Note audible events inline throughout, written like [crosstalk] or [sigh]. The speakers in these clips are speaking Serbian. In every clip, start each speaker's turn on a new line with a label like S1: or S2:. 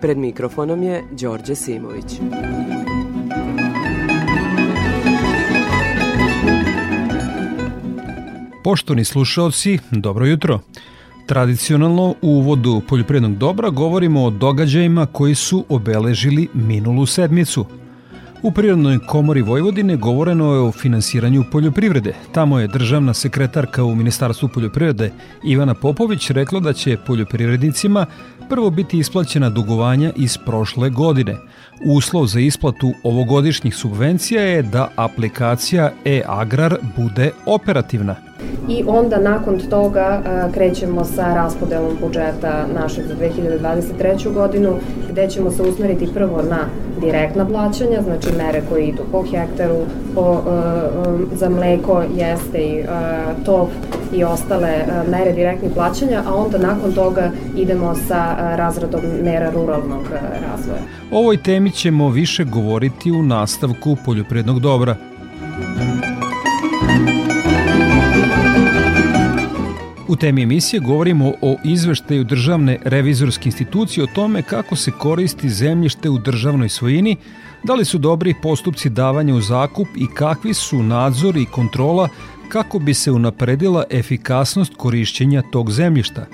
S1: Pred mikrofonom je Đorđe Simović.
S2: Poštovni slušalci, dobro jutro. Tradicionalno u uvodu poljoprivrednog dobra govorimo o događajima koji su obeležili minulu sedmicu – U Prirodnoj komori Vojvodine govoreno je o finansiranju poljoprivrede. Tamo je državna sekretarka u Ministarstvu poljoprivrede Ivana Popović rekla da će poljoprivrednicima prvo biti isplaćena dugovanja iz prošle godine. Uslov za isplatu ovogodišnjih subvencija je da aplikacija e-agrar bude operativna
S3: i onda nakon toga krećemo sa raspodelom budžeta našeg za 2023. godinu gde ćemo se usmeriti prvo na direktna plaćanja, znači mere koje idu po hektaru, po, za mleko, jeste i top i ostale mere direktnih plaćanja, a onda nakon toga idemo sa razradom mera ruralnog razvoja.
S2: Ovoj temi ćemo više govoriti u nastavku poljoprednog dobra. U temi emisije govorimo o izveštaju Državne revizorske institucije o tome kako se koristi zemljište u državnoj svojini, da li su dobri postupci davanja u zakup i kakvi su nadzor i kontrola kako bi se unapredila efikasnost korišćenja tog zemljišta.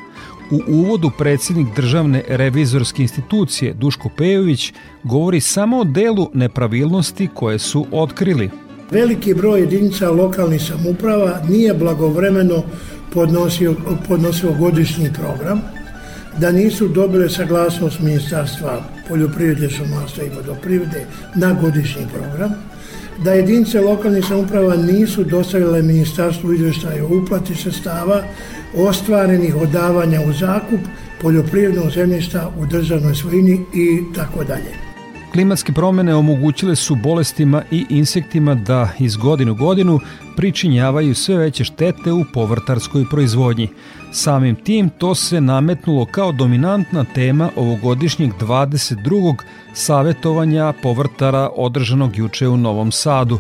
S2: U uvodu predsjednik Državne revizorske institucije Duško Pejović govori samo o delu nepravilnosti koje su otkrili.
S4: Veliki broj jedinica lokalnih samuprava nije blagovremeno podnosio, podnosio godišnji program, da nisu dobile saglasnost Ministarstva poljoprivrede, šumarstva i vodoprivrede na godišnji program, da jedinice lokalnih samuprava nisu dostavile ministarstvu izveštaje o uplati sredstava ostvarenih od davanja u zakup poljoprivrednog zemljišta u državnoj svojini i tako dalje.
S2: Klimatske promene omogućile su bolestima i insektima da iz godinu godinu pričinjavaju sve veće štete u povrtarskoj proizvodnji. Samim tim to se nametnulo kao dominantna tema ovogodišnjeg 22. savetovanja povrtara održanog juče u Novom Sadu.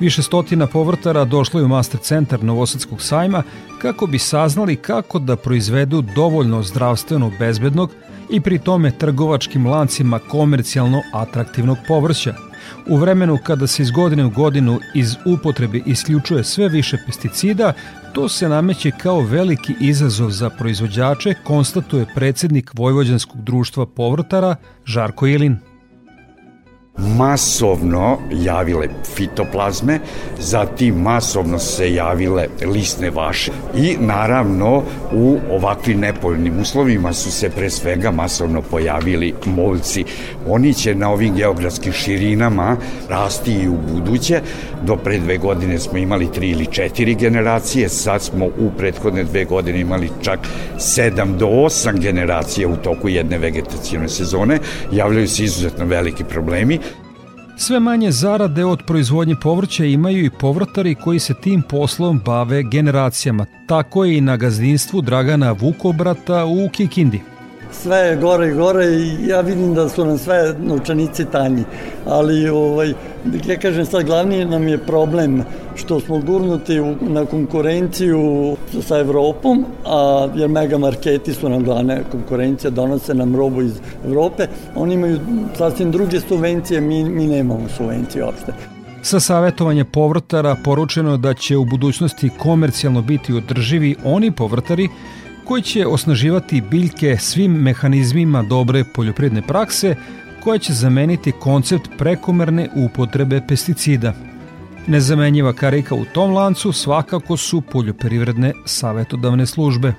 S2: Više stotina povrtara došlo je u master centar Novosadskog sajma kako bi saznali kako da proizvedu dovoljno zdravstveno bezbednog, i pri tome trgovačkim lancima komercijalno atraktivnog povrća. U vremenu kada se iz godine u godinu iz upotrebe isključuje sve više pesticida, to se nameće kao veliki izazov za proizvođače, konstatuje predsednik Vojvođanskog društva povrtara Žarko Ilin
S5: masovno javile fitoplazme, zatim masovno se javile lisne vaše i naravno u ovakvim nepoljnim uslovima su se pre svega masovno pojavili molci. Oni će na ovim geografskim širinama rasti i u buduće. Do pre dve godine smo imali tri ili četiri generacije, sad smo u prethodne dve godine imali čak sedam do osam generacija u toku jedne vegetacijone sezone. Javljaju se izuzetno veliki problemi
S2: Sve manje zarade od proizvodnje povrća imaju i povrtari koji se tim poslom bave generacijama. Tako je i na gazdinstvu Dragana Vukobrata u Kikindi
S6: sve je gore i gore i ja vidim da su nam sve novčanici tanji. Ali, ovaj, ja kažem sad, glavni nam je problem što smo gurnuti u, na konkurenciju sa Evropom, a, jer mega marketi su nam glavne konkurencija, donose nam robu iz Evrope, oni imaju sasvim druge subvencije, mi, mi nemamo subvencije uopšte.
S2: Sa savjetovanja povrtara poručeno da će u budućnosti komercijalno biti održivi oni povrtari koji će osnaživati biljke svim mehanizmima dobre poljoprivredne prakse koja će zameniti koncept prekomerne upotrebe pesticida. Nezamenjiva karika u tom lancu svakako su poljoprivredne savetodavne službe.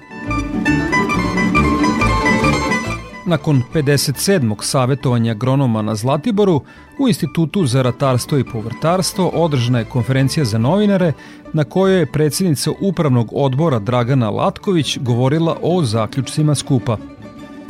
S2: Nakon 57. savjetovanja agronoma na Zlatiboru, u Institutu za ratarstvo i povrtarstvo održana je konferencija za novinare na kojoj je predsjednica Upravnog odbora Dragana Latković govorila o zaključcima skupa.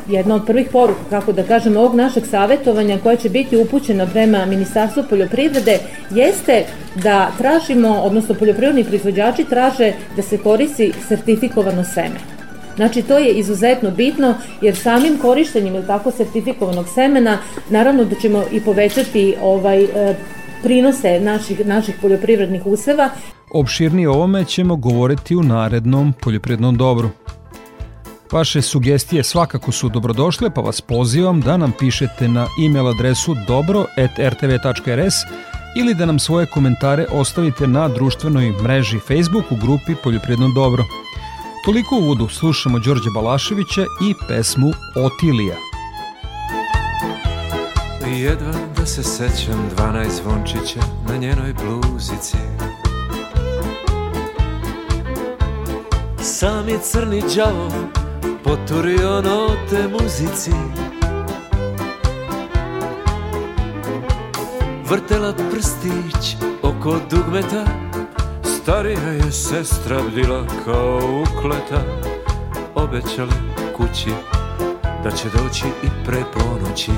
S7: jedna od prvih poruka, kako da kažem, ovog našeg savetovanja koja će biti upućena prema Ministarstvu poljoprivrede jeste da tražimo, odnosno poljoprivredni proizvođači traže da se koristi sertifikovano seme. Znači to je izuzetno bitno jer samim korištenjem ili tako sertifikovanog semena naravno da ćemo i povećati ovaj e, prinose naših, naših poljoprivrednih useva.
S2: Opširnije ovome ćemo govoriti u narednom poljoprivrednom dobru. Vaše sugestije svakako su dobrodošle, pa vas pozivam da nam pišete na e-mail adresu dobro.rtv.rs ili da nam svoje komentare ostavite na društvenoj mreži Facebook u grupi Poljoprivredno dobro. Toliko uvodu slušamo Đorđe Balaševića i pesmu Otilija.
S8: Jedva da se sećam 12 zvončića na njenoj bluzici Sam je crni đavo poturio note muzici Vrtela prstić oko dugmeta Starija je sestra bdila kao ukleta Obećali kući da će doći i pre ponoći.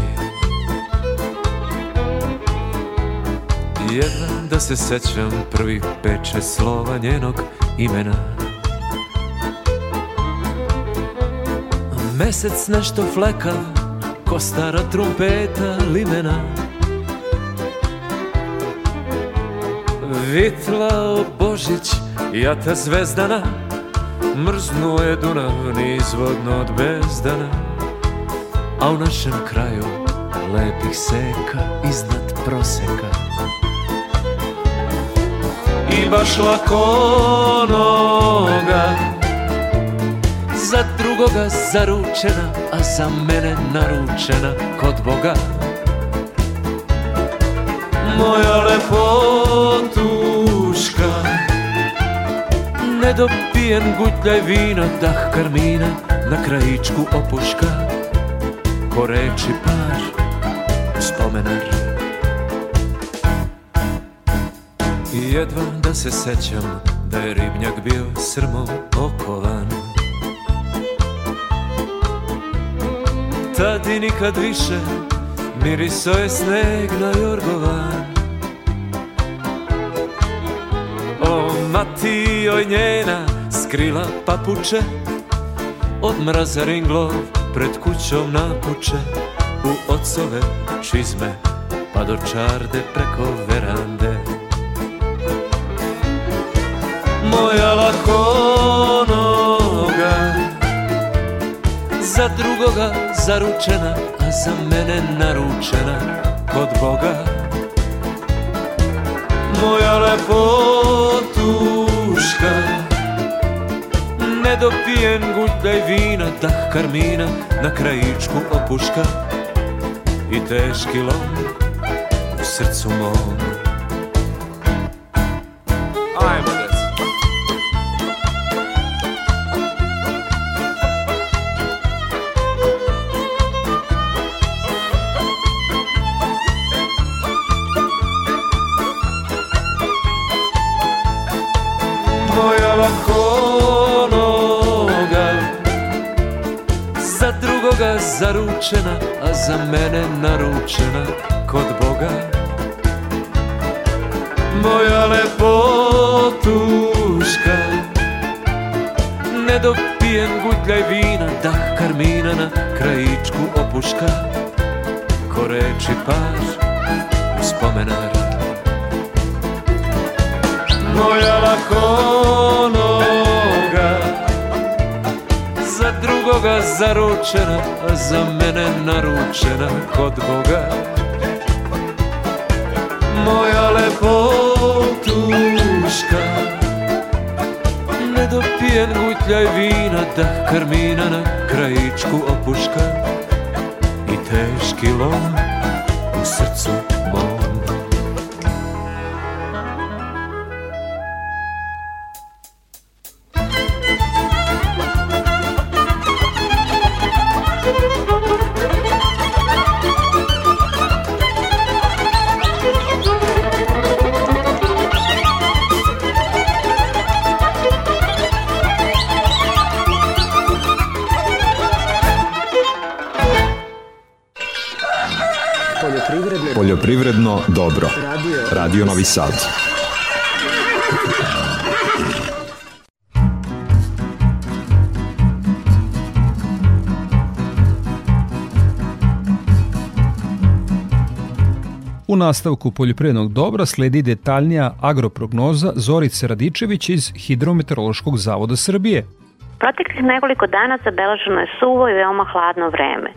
S8: Jedna da se sećam prvih peče slova njenog imena. Mesec nešto fleka, ko stara trumpeta limena Vitlao Božić, jata zvezdana Mrznuo je Dunav nizvodno od bezdana A u našem kraju lepih seka iznad proseka. I baš lako noga Za drugoga zaručena, a za mene naručena kod Boga. Moja lepotuška Nedopijen gutljaj vina, dah karmina Na krajičku opuška. Ko reči par, spomenar I jedva da se sećam Da je ribnjak bio srmom okovan. Tad i nikad više Miriso je sneg na jorgovan mati joj njena skrila papuče Od mraza ringlov pred kućom napuče. U ocove čizme pa do čarde preko verande. Moja lakonoga Za drugoga zaručena A za mene naručena kod Boga. Moja lepotuška Nedopijen gutljaj vina Dah karmina na krajičku opuška I teški lom u srcu mom zaručena, a za mene naručena kod Boga. Moja lepotuška Nedopijen gutljaj vina, dah karmina na krajičku opuška. Ko reči par u spomenar. Moja lakonoga Drugoga zaručena, a za mene naručena kod Boga. Moja lepotuška Nedopijen gutljaj vina, dah karmina na krajičku opuška I teški lom u srcu mom
S9: dobro. Radio Novi Sad.
S2: U nastavku poljoprivrednog dobra sledi detaljnija agroprognoza Zorice Radičević iz Hidrometeorološkog zavoda Srbije.
S10: Proteklih nekoliko dana zabeleženo je suvo i veoma hladno vreme.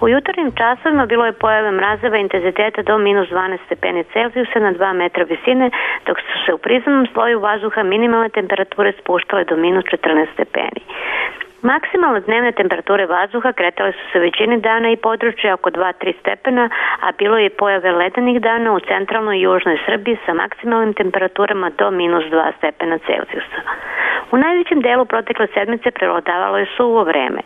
S10: U jutarnjim časovima bilo je pojave mrazeva intenziteta do minus 12 stepeni Celzijusa na 2 metra visine, dok su se u prizemnom sloju vazduha minimalne temperature spuštale do minus 14 stepeni. Maksimalne dnevne temperature vazduha kretale su se većini dana i područja oko 2-3 stepena, a bilo je pojave ledenih dana u centralnoj i južnoj Srbiji sa maksimalnim temperaturama do minus 2 stepena Celzijusa. U najvećem delu protekle sedmice prevladavalo je suvo vreme.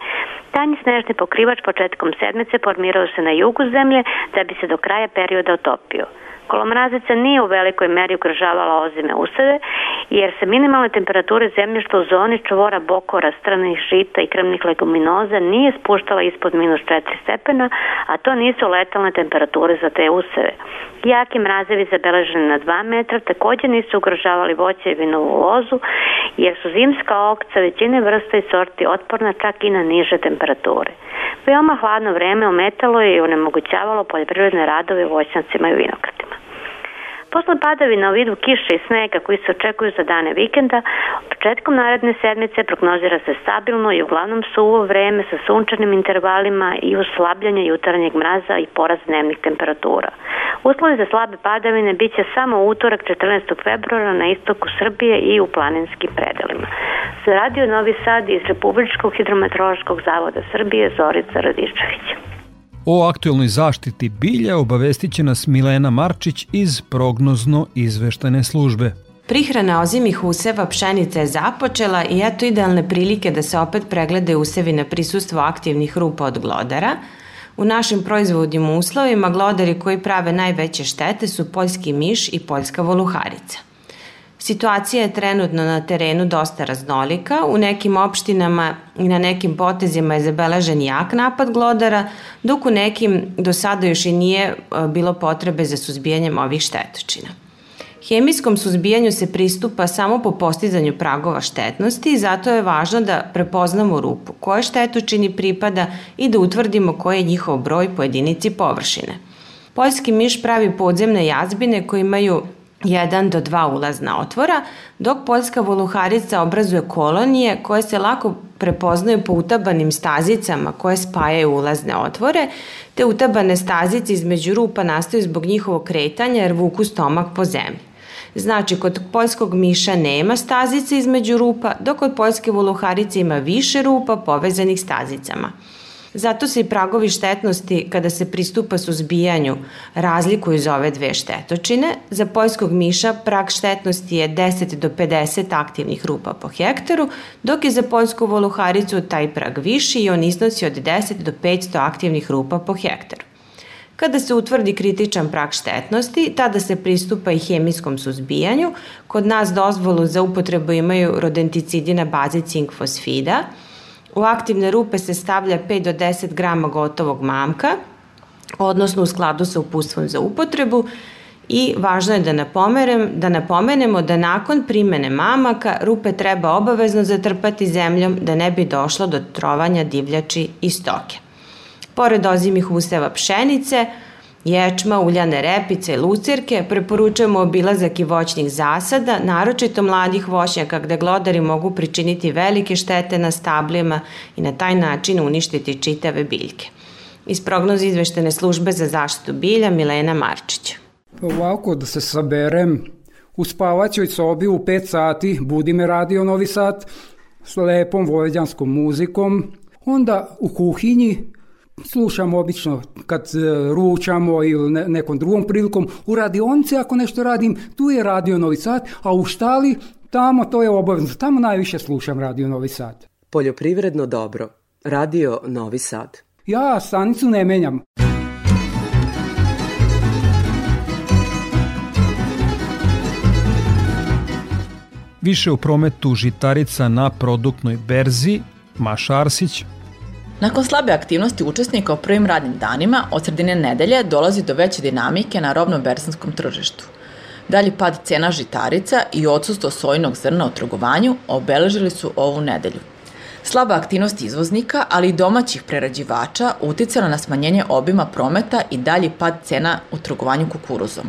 S10: Tanji snežni pokrivač početkom sedmice formirao se na jugu zemlje da bi se do kraja perioda otopio. Kolomrazica nije u velikoj meri ugrožavala ozime useve, jer se minimalne temperature zemljišta u zoni čvora bokora, stranih žita i krmnih leguminoza nije spuštala ispod minus 4 stepena, a to nisu letalne temperature za te useve. Jaki mrazevi zabeleženi na 2 metra takođe nisu ugrožavali voće i vinovu lozu, jer su zimska okca većine vrsta i sorti otporna čak i na niže temperature. Veoma hladno vreme ometalo je i onemogućavalo poljoprivredne radove u voćnjacima i vinogradima. Posle padavina u vidu kiše i snega koji se očekuju za dane vikenda, početkom naredne sedmice prognozira se stabilno i uglavnom suvo vreme sa sunčanim intervalima i uslabljanje jutarnjeg mraza i porast dnevnih temperatura. Uslovi za slabe padavine biće samo utorak 14. februara na istoku Srbije i u planinskim predelima. Za radio Novi Sad iz Republičkog hidrometeorološkog zavoda Srbije Zorica Radičević.
S2: O aktuelnoj zaštiti bilja obavestit će nas Milena Marčić iz prognozno izveštane službe.
S11: Prihrana ozimih useva pšenice je započela i eto idealne prilike da se opet pregledaju usevi na prisustvo aktivnih rupa od glodara. U našim proizvodnim uslovima glodari koji prave najveće štete su poljski miš i poljska voluharica. Situacija je trenutno na terenu dosta raznolika. U nekim opštinama i na nekim potezima je zabeležen jak napad glodara, dok u nekim do sada još i nije e, bilo potrebe za suzbijanjem ovih štetočina. Hemijskom suzbijanju se pristupa samo po postizanju pragova štetnosti i zato je važno da prepoznamo rupu koje štetočini pripada i da utvrdimo koji je njihov broj po jedinici površine. Poljski miš pravi podzemne jazbine koje imaju 1 do 2 ulazna otvora, dok poljska voluharica obrazuje kolonije koje se lako prepoznaju po utabanim stazicama koje spajaju ulazne otvore, te utabane stazice između rupa nastaju zbog njihovog kretanja jer vuku stomak po zemlji. Znači, kod poljskog miša nema stazice između rupa, dok kod poljske voluharice ima više rupa povezanih stazicama. Zato se i pragovi štetnosti kada se pristupa suzbijanju razlikuju za ove dve štetočine. Za poljskog miša prag štetnosti je 10 do 50 aktivnih rupa po hektaru, dok je za poljsku voluharicu taj prag viši i on iznosi od 10 do 500 aktivnih rupa po hektaru. Kada se utvrdi kritičan prag štetnosti, tada se pristupa i hemijskom suzbijanju. Kod nas dozvolu za upotrebu imaju rodenticidi na bazi cink fosfida, U aktivne rupe se stavlja 5 do 10 grama gotovog mamka, odnosno u skladu sa upustvom za upotrebu i važno je da, napomenem, da napomenemo da nakon primene mamaka rupe treba obavezno zatrpati zemljom da ne bi došlo do trovanja divljači i stoke. Pored ozimih useva pšenice, ječma, uljane repice i lucirke, preporučujemo obilazak i voćnih zasada, naročito mladih voćnjaka gde glodari mogu pričiniti velike štete na stablima i na taj način uništiti čitave biljke. Iz prognoza izveštene službe za zaštitu bilja Milena Marčić.
S12: Ovako da se saberem, u spavaćoj sobi u 5 sati budi me radio Novi Sad s lepom vojvođanskom muzikom, onda u kuhinji slušam obično kad e, ručamo ili ne, nekom drugom prilikom. U radionici ako nešto radim, tu je radio Novi Sad, a u štali tamo to je obavezno. Tamo najviše slušam radio Novi Sad.
S1: Poljoprivredno dobro. Radio Novi Sad.
S12: Ja stanicu ne menjam.
S2: Više u prometu žitarica na produktnoj berzi, Maša Arsić,
S13: Nakon slabe aktivnosti učesnika u prvim radnim danima, od sredine nedelje dolazi do veće dinamike na robno-bersanskom tržištu. Dalji pad cena žitarica i odsustvo sojnog zrna u trgovanju obeležili su ovu nedelju. Slaba aktivnost izvoznika, ali i domaćih prerađivača uticala na smanjenje obima prometa i dalji pad cena u trgovanju kukuruzom.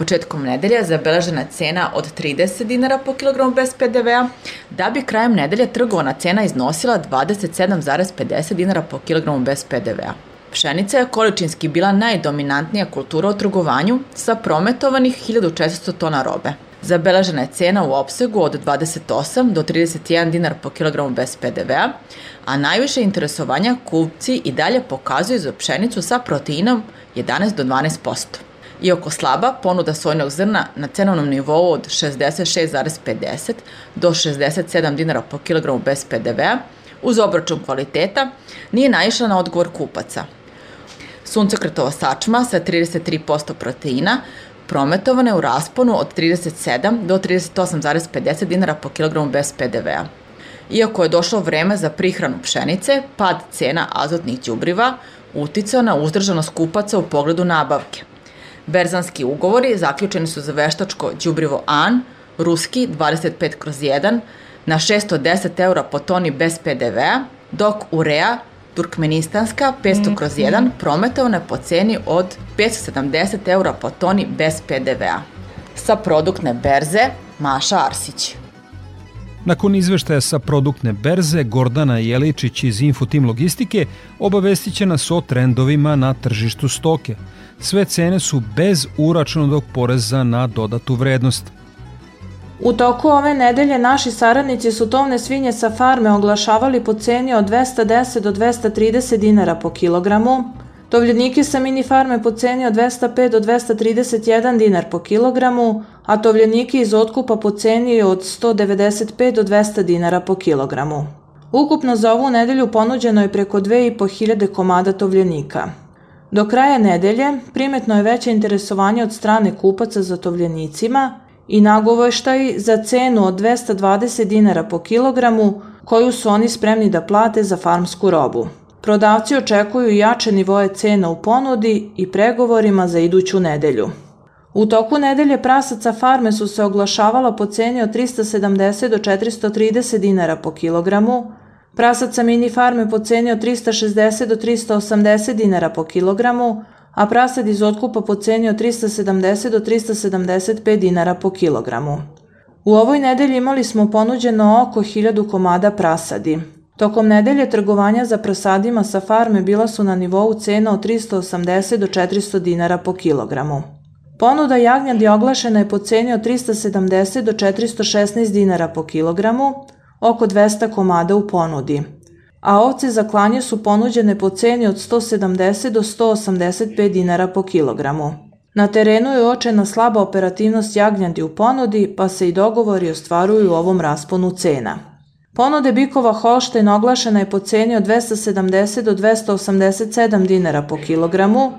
S13: Početkom nedelja zabeležena cena od 30 dinara po kilogramu bez PDV-a, da bi krajem nedelje trgovana cena iznosila 27,50 dinara po kilogramu bez PDV-a. Pšenica je količinski bila najdominantnija kultura u trgovanju sa prometovanih 1400 tona robe. Zabeležena je cena u opsegu od 28 do 31 dinar po kilogramu bez PDV-a, a najviše interesovanja kupci i dalje pokazuju za pšenicu sa proteinom 11 do 12%. Iako slaba, ponuda sojnog zrna na cenovnom nivou od 66,50 do 67 dinara po kilogramu bez PDV-a, uz obračun kvaliteta, nije naišla na odgovor kupaca. Suncokretova sačma sa 33% proteina prometovane u rasponu od 37 do 38,50 dinara po kilogramu bez PDV-a. Iako je došlo vreme za prihranu pšenice, pad cena azotnih đubriva uticao na uzdržanost kupaca u pogledu nabavke. Berzanski ugovori zaključeni su za veštačko đubrivo AN, ruski 25 kroz 1, na 610 eura po toni bez PDV-a, dok urea Turkmenistanska 500 kroz 1 prometovana po ceni od 570 eura po toni bez PDV-a. Sa produktne berze Maša Arsić.
S2: Nakon izveštaja sa produktne berze, Gordana Jeličić iz Infotim Logistike obavestit će nas o trendovima na tržištu stoke. Sve cene su bez uračunatog poreza na dodatu vrednost.
S14: U toku ove nedelje naši saradnici su tovne svinje sa farme oglašavali po ceni od 210 do 230 dinara po kilogramu, tovljenike sa mini farme po ceni od 205 do 231 dinar po kilogramu, a tovljenike iz otkupa po ceni od 195 do 200 dinara po kilogramu. Ukupno za ovu nedelju ponuđeno je preko 2500 komada tovljenika. Do kraja nedelje primetno je veće interesovanje od strane kupaca za tovljenicima i nagoveštaj za cenu od 220 dinara po kilogramu koju su oni spremni da plate za farmsku robu. Prodavci očekuju jače nivoje cena u ponudi i pregovorima za iduću nedelju. U toku nedelje prasaca farme su se oglašavala po ceni od 370 do 430 dinara po kilogramu, prasaca mini farme po ceni od 360 do 380 dinara po kilogramu, a prasad iz otkupa po ceni od 370 do 375 dinara po kilogramu. U ovoj nedelji imali smo ponuđeno oko 1000 komada prasadi. Tokom nedelje trgovanja za prasadima sa farme bila su na nivou cena od 380 do 400 dinara po kilogramu. Ponuda jagnjadi oglašena je po ceni od 370 do 416 dinara po kilogramu, oko 200 komada u ponudi a ovce za klanje su ponuđene po ceni od 170 do 185 dinara po kilogramu. Na terenu je očena slaba operativnost jagnjadi u ponudi, pa se i dogovori ostvaruju u ovom rasponu cena. Ponude bikova Holštajn oglašena je po ceni od 270 do 287 dinara po kilogramu,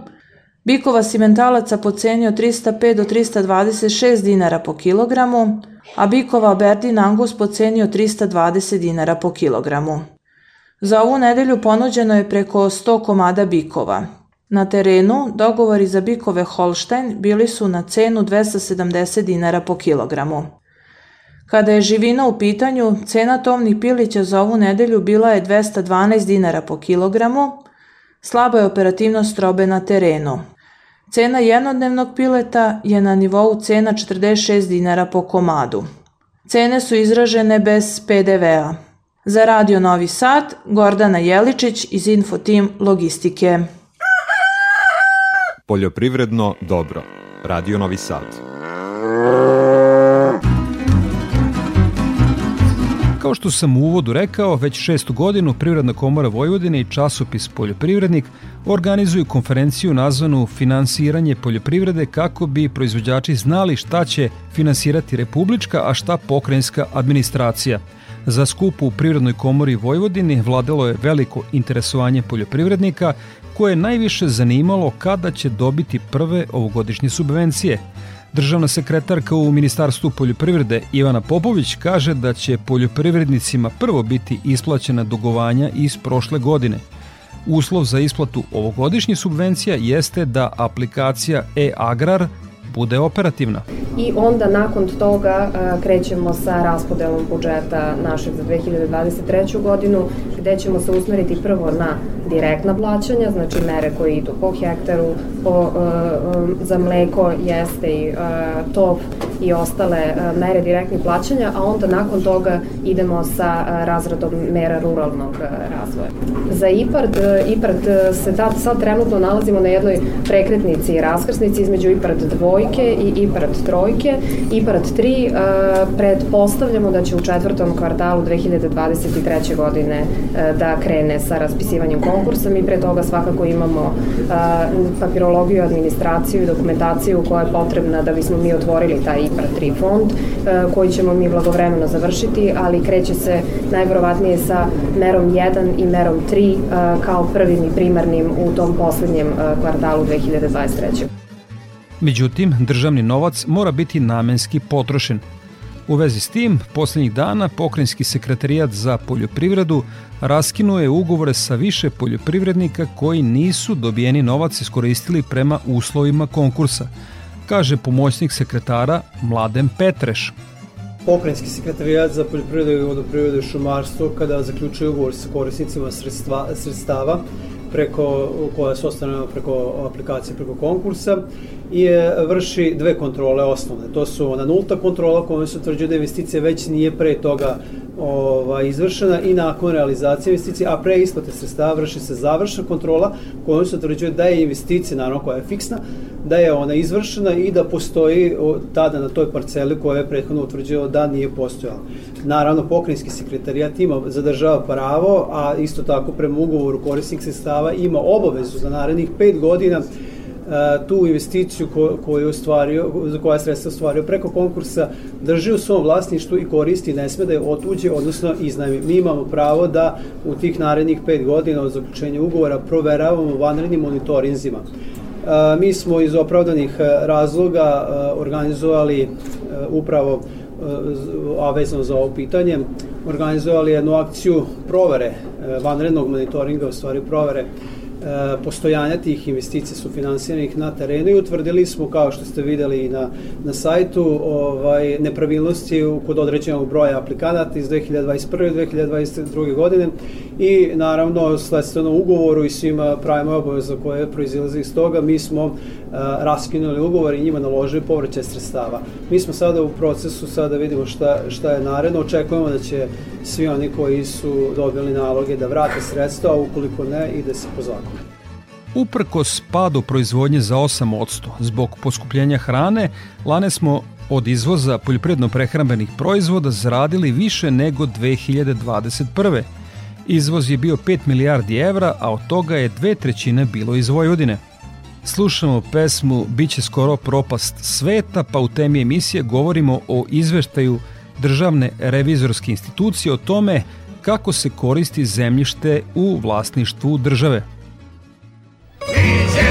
S14: bikova simentalaca po ceni od 305 do 326 dinara po kilogramu, a bikova Aberdeen Angus po ceni od 320 dinara po kilogramu. Za ovu nedelju ponuđeno je preko 100 komada bikova. Na terenu dogovori za bikove Holstein bili su na cenu 270 dinara po kilogramu. Kada je živina u pitanju, cena tovnih pilića za ovu nedelju bila je 212 dinara po kilogramu, slaba je operativnost robe na terenu. Cena jednodnevnog pileta je na nivou cena 46 dinara po komadu. Cene su izražene bez PDV-a. Za Radio Novi Sad, Gordana Jeličić iz Infotim Logistike.
S9: Poljoprivredno dobro. Radio Novi Sad.
S2: Kao što sam u uvodu rekao, već šestu godinu Privredna komora Vojvodine i časopis Poljoprivrednik organizuju konferenciju nazvanu Finansiranje poljoprivrede kako bi proizvođači znali šta će finansirati republička, a šta pokrajinska administracija – Za skup u Privrednoj komori Vojvodini vladalo je veliko interesovanje poljoprivrednika koje je najviše zanimalo kada će dobiti prve ovogodišnje subvencije. Državna sekretarka u Ministarstvu poljoprivrede Ivana Popović kaže da će poljoprivrednicima prvo biti isplaćena dugovanja iz prošle godine. Uslov za isplatu ovogodišnjih subvencija jeste da aplikacija e-agrar bude operativna.
S3: I onda nakon toga krećemo sa raspodelom budžeta našeg za 2023. godinu, gde ćemo se usmeriti prvo na direktna plaćanja, znači mere koje idu po hektaru, po, za mleko, jeste i tov i ostale mere direktnih plaćanja, a onda nakon toga idemo sa razradom mera ruralnog razvoja. Za IPARD, IPARD se sad trenutno nalazimo na jednoj prekretnici i raskrsnici između IPARD dvojke i IPARD trojke. IPARD 3 pretpostavljamo da će u četvrtom kvartalu 2023. godine da krene sa raspisivanjem konkursa. Mi pre toga svakako imamo papirologiju, administraciju i dokumentaciju koja je potrebna da bismo mi otvorili taj IPAR 3 fond koji ćemo mi blagovremeno završiti, ali kreće se najverovatnije sa merom 1 i merom 3 kao prvim i primarnim u tom poslednjem kvartalu 2023.
S2: Međutim, državni novac mora biti namenski potrošen. U vezi s tim, poslednjih dana Pokrenjski sekretarijat za poljoprivredu raskinuo je ugovore sa više poljoprivrednika koji nisu dobijeni novac iskoristili prema uslovima konkursa, kaže pomoćnik sekretara Mladen Petreš.
S15: Pokrenjski sekretarijat za poljoprivredu i vodoprivredu i šumarstvo kada zaključuje ugovor sa korisnicima sredstva, sredstava preko, koja su ostanena preko aplikacije, preko konkursa i vrši dve kontrole osnovne. To su ona nulta kontrola kojom se utvrđuje da investicija već nije pre toga ova, izvršena i nakon realizacije investicije, a pre isplate sredstava vrši se završna kontrola kojom se utvrđuje da je investicija, naravno koja je fiksna, da je ona izvršena i da postoji tada na toj parceli koja je prethodno utvrđila da nije postojala. Naravno, pokrinjski sekretarijat ima, zadržava pravo, a isto tako prema ugovoru korisnik sredstava ima obavezu za narednih pet godina tu investiciju koju ostvario, za koja sredstva ostvario preko konkursa, drži u svom vlasništvu i koristi, ne sme da je otuđe, odnosno iznajmi. Mi imamo pravo da u tih narednih pet godina od zaključenja ugovora proveravamo vanrednim monitorinzima. Mi smo iz opravdanih razloga organizovali upravo a vezano za ovo pitanje, organizovali jednu akciju provere vanrednog monitoringa, u stvari provere E, postojanja tih investicija su finansiranih na terenu i utvrdili smo, kao što ste videli na, na sajtu, ovaj, nepravilnosti kod određenog broja aplikanata iz 2021. i 2022. godine i naravno sledstveno ugovoru i svima pravima obaveza koje proizilaze iz toga, mi smo raskinuli ugovor i njima naložili povraćaj sredstava. Mi smo sada u procesu, sada vidimo šta, šta je naredno, očekujemo da će svi oni koji su dobili naloge da vrate sredstva, a ukoliko ne, ide se po zakonu.
S2: Uprkos padu proizvodnje za 8% zbog poskupljenja hrane, lane smo od izvoza poljoprivredno-prehrambenih proizvoda zaradili više nego 2021. Izvoz je bio 5 milijardi evra, a od toga je dve trećine bilo iz Vojvodine. Slušamo pesmu Biće skoro propast sveta, pa u temi emisije govorimo o izveštaju Državne revizorske institucije o tome kako se koristi zemljište u vlasništvu države. Biće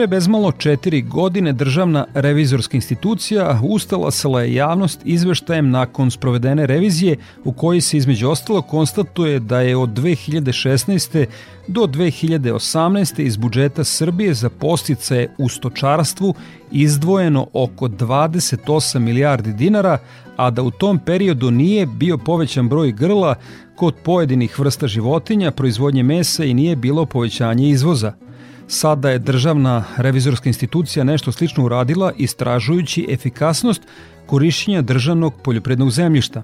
S2: Pre bezmalo četiri godine državna revizorska institucija ustalasala je javnost izveštajem nakon sprovedene revizije u kojoj se između ostalo konstatuje da je od 2016. do 2018. iz budžeta Srbije za posticaje u stočarstvu izdvojeno oko 28 milijardi dinara, a da u tom periodu nije bio povećan broj grla kod pojedinih vrsta životinja, proizvodnje mesa i nije bilo povećanje izvoza – Sada je državna revizorska institucija nešto slično uradila istražujući efikasnost korišćenja državnog poljoprednog zemljišta.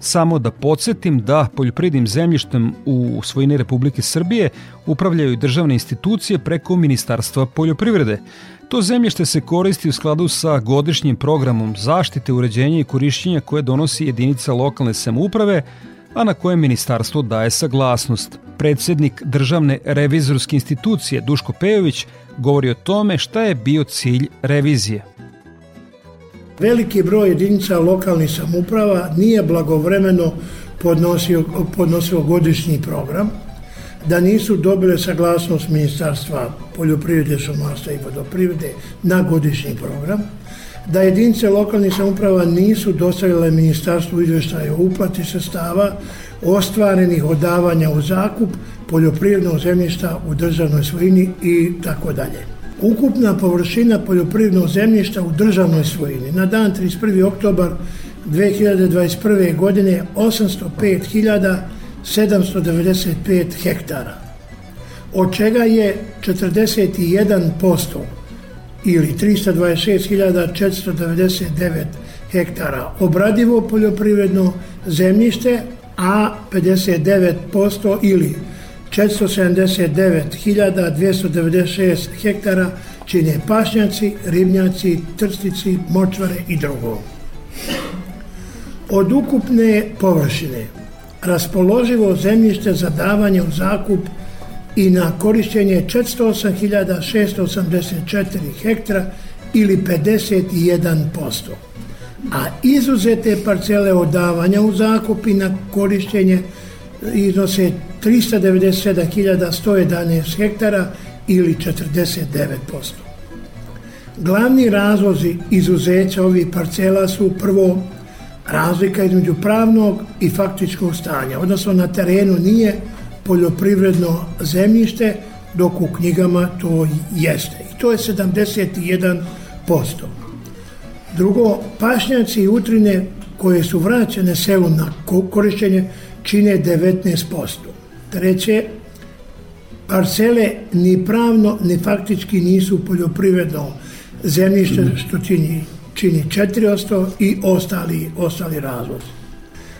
S2: Samo da podsjetim da poljoprednim zemljištem u svojini Republike Srbije upravljaju državne institucije preko Ministarstva poljoprivrede. To zemljište se koristi u skladu sa godišnjim programom zaštite, uređenja i korišćenja koje donosi jedinica lokalne samouprave, a na koje ministarstvo daje saglasnost. Predsednik državne revizorske institucije Duško Pejović govori o tome šta je bio cilj revizije.
S4: Veliki broj jedinica lokalnih samuprava nije blagovremeno podnosio, podnosio godišnji program, da nisu dobile saglasnost Ministarstva poljoprivrede, šumarstva i vodoprivrede na godišnji program, da jedinice lokalnih samuprava nisu dostavile ministarstvu izveštaje o uplati sredstava ostvarenih od davanja u zakup poljoprivrednog zemljišta u državnoj svojini i tako dalje. Ukupna površina poljoprivrednog zemljišta u državnoj svojini na dan 31. oktobar 2021. godine 805.795 hektara, od čega je 41% ili 326.499 hektara obradivo poljoprivredno zemljište, a 59% ili 479.296 hektara čine pašnjaci, ribnjaci, trstici, močvare i drugo. Od ukupne površine raspoloživo zemljište za davanje u zakup i na korišćenje 408.684 hektara ili 51%. A izuzete parcele od davanja u zakup i na korišćenje iznose 397.111 hektara ili 49%. Glavni razlozi izuzeća ovih parcela su prvo razlika između pravnog i faktičkog stanja, odnosno na terenu nije poljoprivredno zemljište, dok u knjigama to jeste. I to je 71%. Drugo, pašnjaci i utrine koje su vraćene selu na korišćenje čine 19%. Treće, parcele ni pravno ni faktički nisu poljoprivredno zemljište što čini, čini 4% i ostali, ostali razlozi.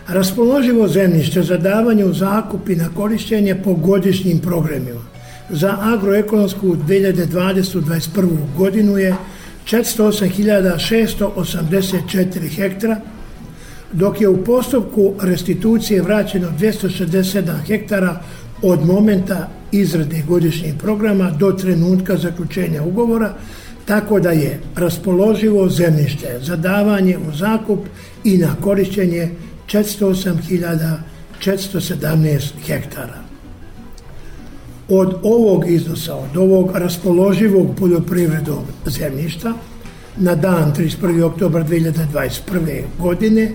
S4: Raspoloživo zemljište za davanje u zakup i na korišćenje po godišnjim programima. Za agroekonomsku 2020-2021 godinu je 408.684 hektara, dok je u postupku restitucije vraćeno 267 hektara od momenta izrade godišnjih programa do trenutka zaključenja ugovora, tako da je raspoloživo zemljište za davanje u zakup i na korišćenje 408.417 hektara. Od ovog iznosa, od ovog raspoloživog poljoprivrednog zemljišta, na dan 31. oktober 2021. godine,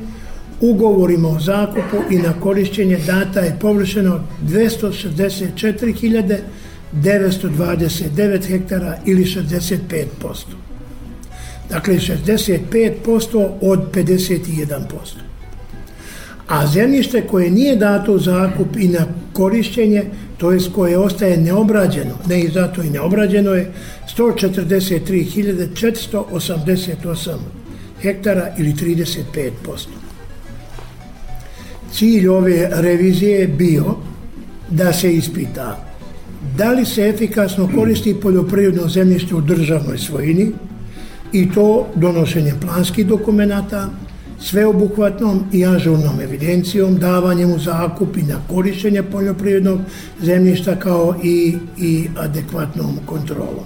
S4: ugovorima o zakupu i na korišćenje data je površeno 264.929 hektara ili 65%. Dakle, 65% od 51% a zemljište koje nije dato u zakup i na korišćenje, to je koje ostaje neobrađeno, ne i zato i neobrađeno je 143.488 hektara ili 35%. cilj ove revizije je bio da se ispita da li se efikasno koristi poljoprivredno zemljište u državnoj svojini i to donošenjem planskih dokumentata, sveobuhvatnom i ažurnom evidencijom, davanjem u zakup i na korišćenje poljoprivrednog zemljišta kao i, i adekvatnom kontrolom.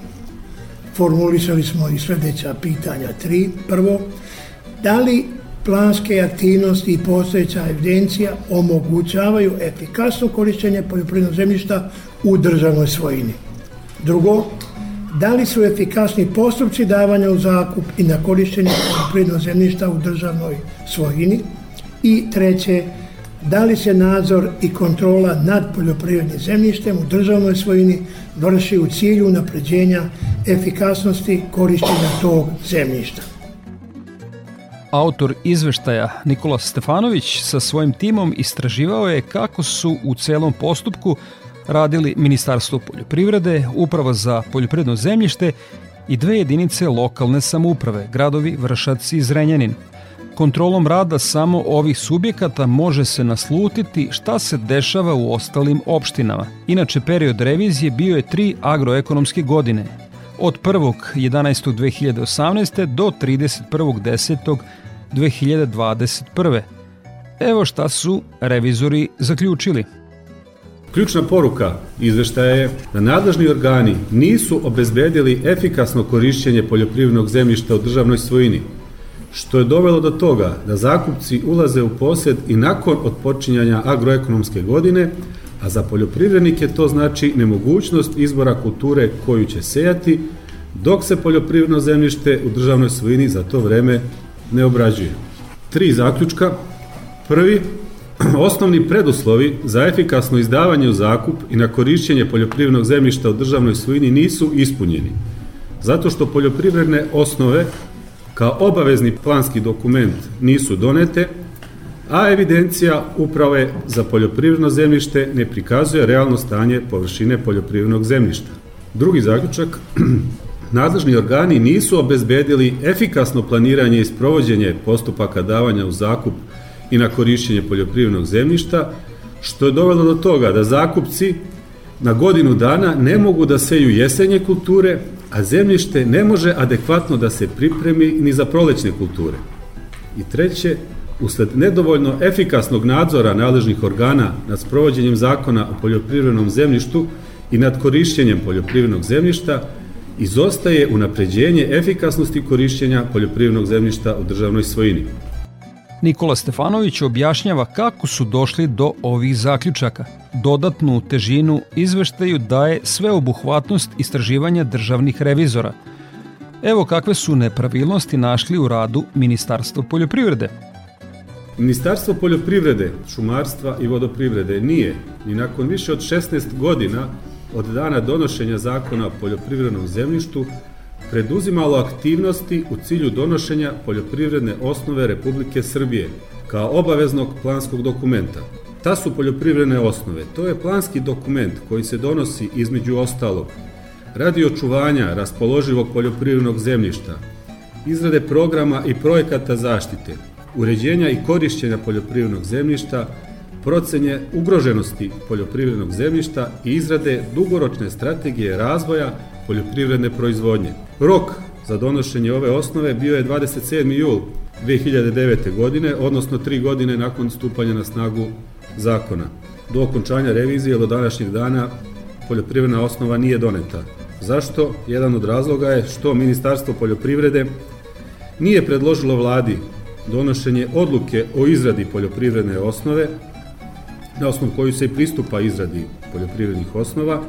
S4: Formulisali smo i sledeća pitanja tri. Prvo, da li planske aktivnosti i postojeća evidencija omogućavaju efikasno korišćenje poljoprivrednog zemljišta u državnoj svojini. Drugo, da li su efikasni postupci davanja u zakup i na korišćenje poljoprivrednog zemljišta u državnoj svojini i treće, da li se nadzor i kontrola nad poljoprivrednim zemljištem u državnoj svojini vrši u cilju napređenja efikasnosti korišćenja tog zemljišta.
S2: Autor izveštaja Nikola Stefanović sa svojim timom istraživao je kako su u celom postupku radili Ministarstvo poljoprivrede, Uprava za poljoprivredno zemljište i dve jedinice lokalne samouprave, gradovi Vršac i Zrenjanin. Kontrolom rada samo ovih subjekata može se naslutiti šta se dešava u ostalim opštinama. Inače, period revizije bio je tri agroekonomske godine, od 1.11.2018. do 31.10.2021. Evo šta su revizori zaključili.
S16: Ključna poruka izveštaja je da nadležni organi nisu obezbedili efikasno korišćenje poljoprivrednog zemljišta u državnoj svojini, što je dovelo do toga da zakupci ulaze u posjed i nakon odpočinjanja agroekonomske godine, a za poljoprivrednike to znači nemogućnost izbora kulture koju će sejati, dok se poljoprivredno zemljište u državnoj svojini za to vreme ne obrađuje. Tri zaključka. Prvi, [clears throat] osnovni preduslovi za efikasno izdavanje u zakup i na korišćenje poljoprivrednog zemljišta u državnoj svojini nisu ispunjeni, zato što poljoprivredne osnove kao obavezni planski dokument nisu donete, a evidencija uprave za poljoprivredno zemljište ne prikazuje realno stanje površine poljoprivrednog zemljišta. Drugi zaključak, [clears throat] nadležni organi nisu obezbedili efikasno planiranje i sprovođenje postupaka davanja u zakup i na korišćenje poljoprivrednog zemljišta, što je dovelo do toga da zakupci na godinu dana ne mogu da seju jesenje kulture, a zemljište ne može adekvatno da se pripremi ni za prolećne kulture. I treće, usled nedovoljno efikasnog nadzora nadležnih organa nad sprovođenjem zakona o poljoprivrednom zemljištu i nad korišćenjem poljoprivrednog zemljišta, izostaje unapređenje efikasnosti korišćenja poljoprivrednog zemljišta u državnoj svojini.
S2: Nikola Stefanović objašnjava kako su došli do ovih zaključaka. Dodatnu težinu izveštaju daje sveobuhvatnost istraživanja državnih revizora. Evo kakve su nepravilnosti našli u radu Ministarstva poljoprivrede.
S16: Ministarstvo poljoprivrede, šumarstva i vodoprivrede nije, ni nakon više od 16 godina od dana donošenja zakona o poljoprivrednom zemljištu, preduzimalo aktivnosti u cilju donošenja poljoprivredne osnove Republike Srbije kao obaveznog planskog dokumenta. Ta su poljoprivredne osnove. To je planski dokument koji se donosi između ostalog radi očuvanja raspoloživog poljoprivrednog zemljišta, izrade programa i projekata zaštite, uređenja i korišćenja poljoprivrednog zemljišta, procenje ugroženosti poljoprivrednog zemljišta i izrade dugoročne strategije razvoja poljoprivredne proizvodnje. Rok za donošenje ove osnove bio je 27. jul 2009. godine, odnosno tri godine nakon stupanja na snagu zakona. Do okončanja revizije do današnjeg dana poljoprivredna osnova nije doneta. Zašto? Jedan od razloga je što Ministarstvo poljoprivrede nije predložilo vladi donošenje odluke o izradi poljoprivredne osnove, na osnovu koju se i pristupa izradi poljoprivrednih osnova,